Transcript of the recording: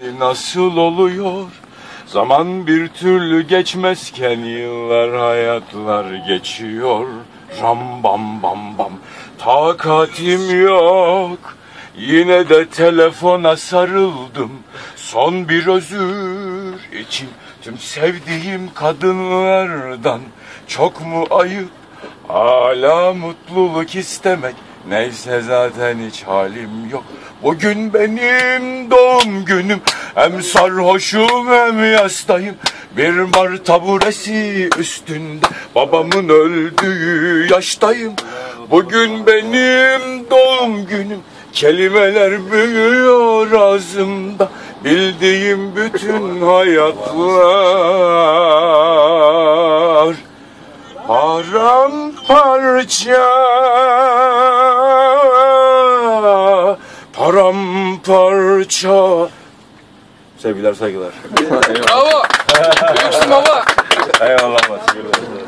Nasıl oluyor? Zaman bir türlü geçmezken yıllar hayatlar geçiyor. Ram bam bam bam. Takatim yok. Yine de telefona sarıldım. Son bir özür için tüm sevdiğim kadınlardan çok mu ayıp? Hala mutluluk istemek Neyse zaten hiç halim yok. Bugün benim doğum günüm. Hem sarhoşum hem yastayım. Bir bar taburesi üstünde. Babamın öldüğü yaştayım. Bugün benim doğum günüm. Kelimeler büyüyor ağzımda. Bildiğim bütün hayatlar. Paramparça Paramparça Sevgiler saygılar Bravo. Büyüksün baba. Eyvallah teşekkür ederim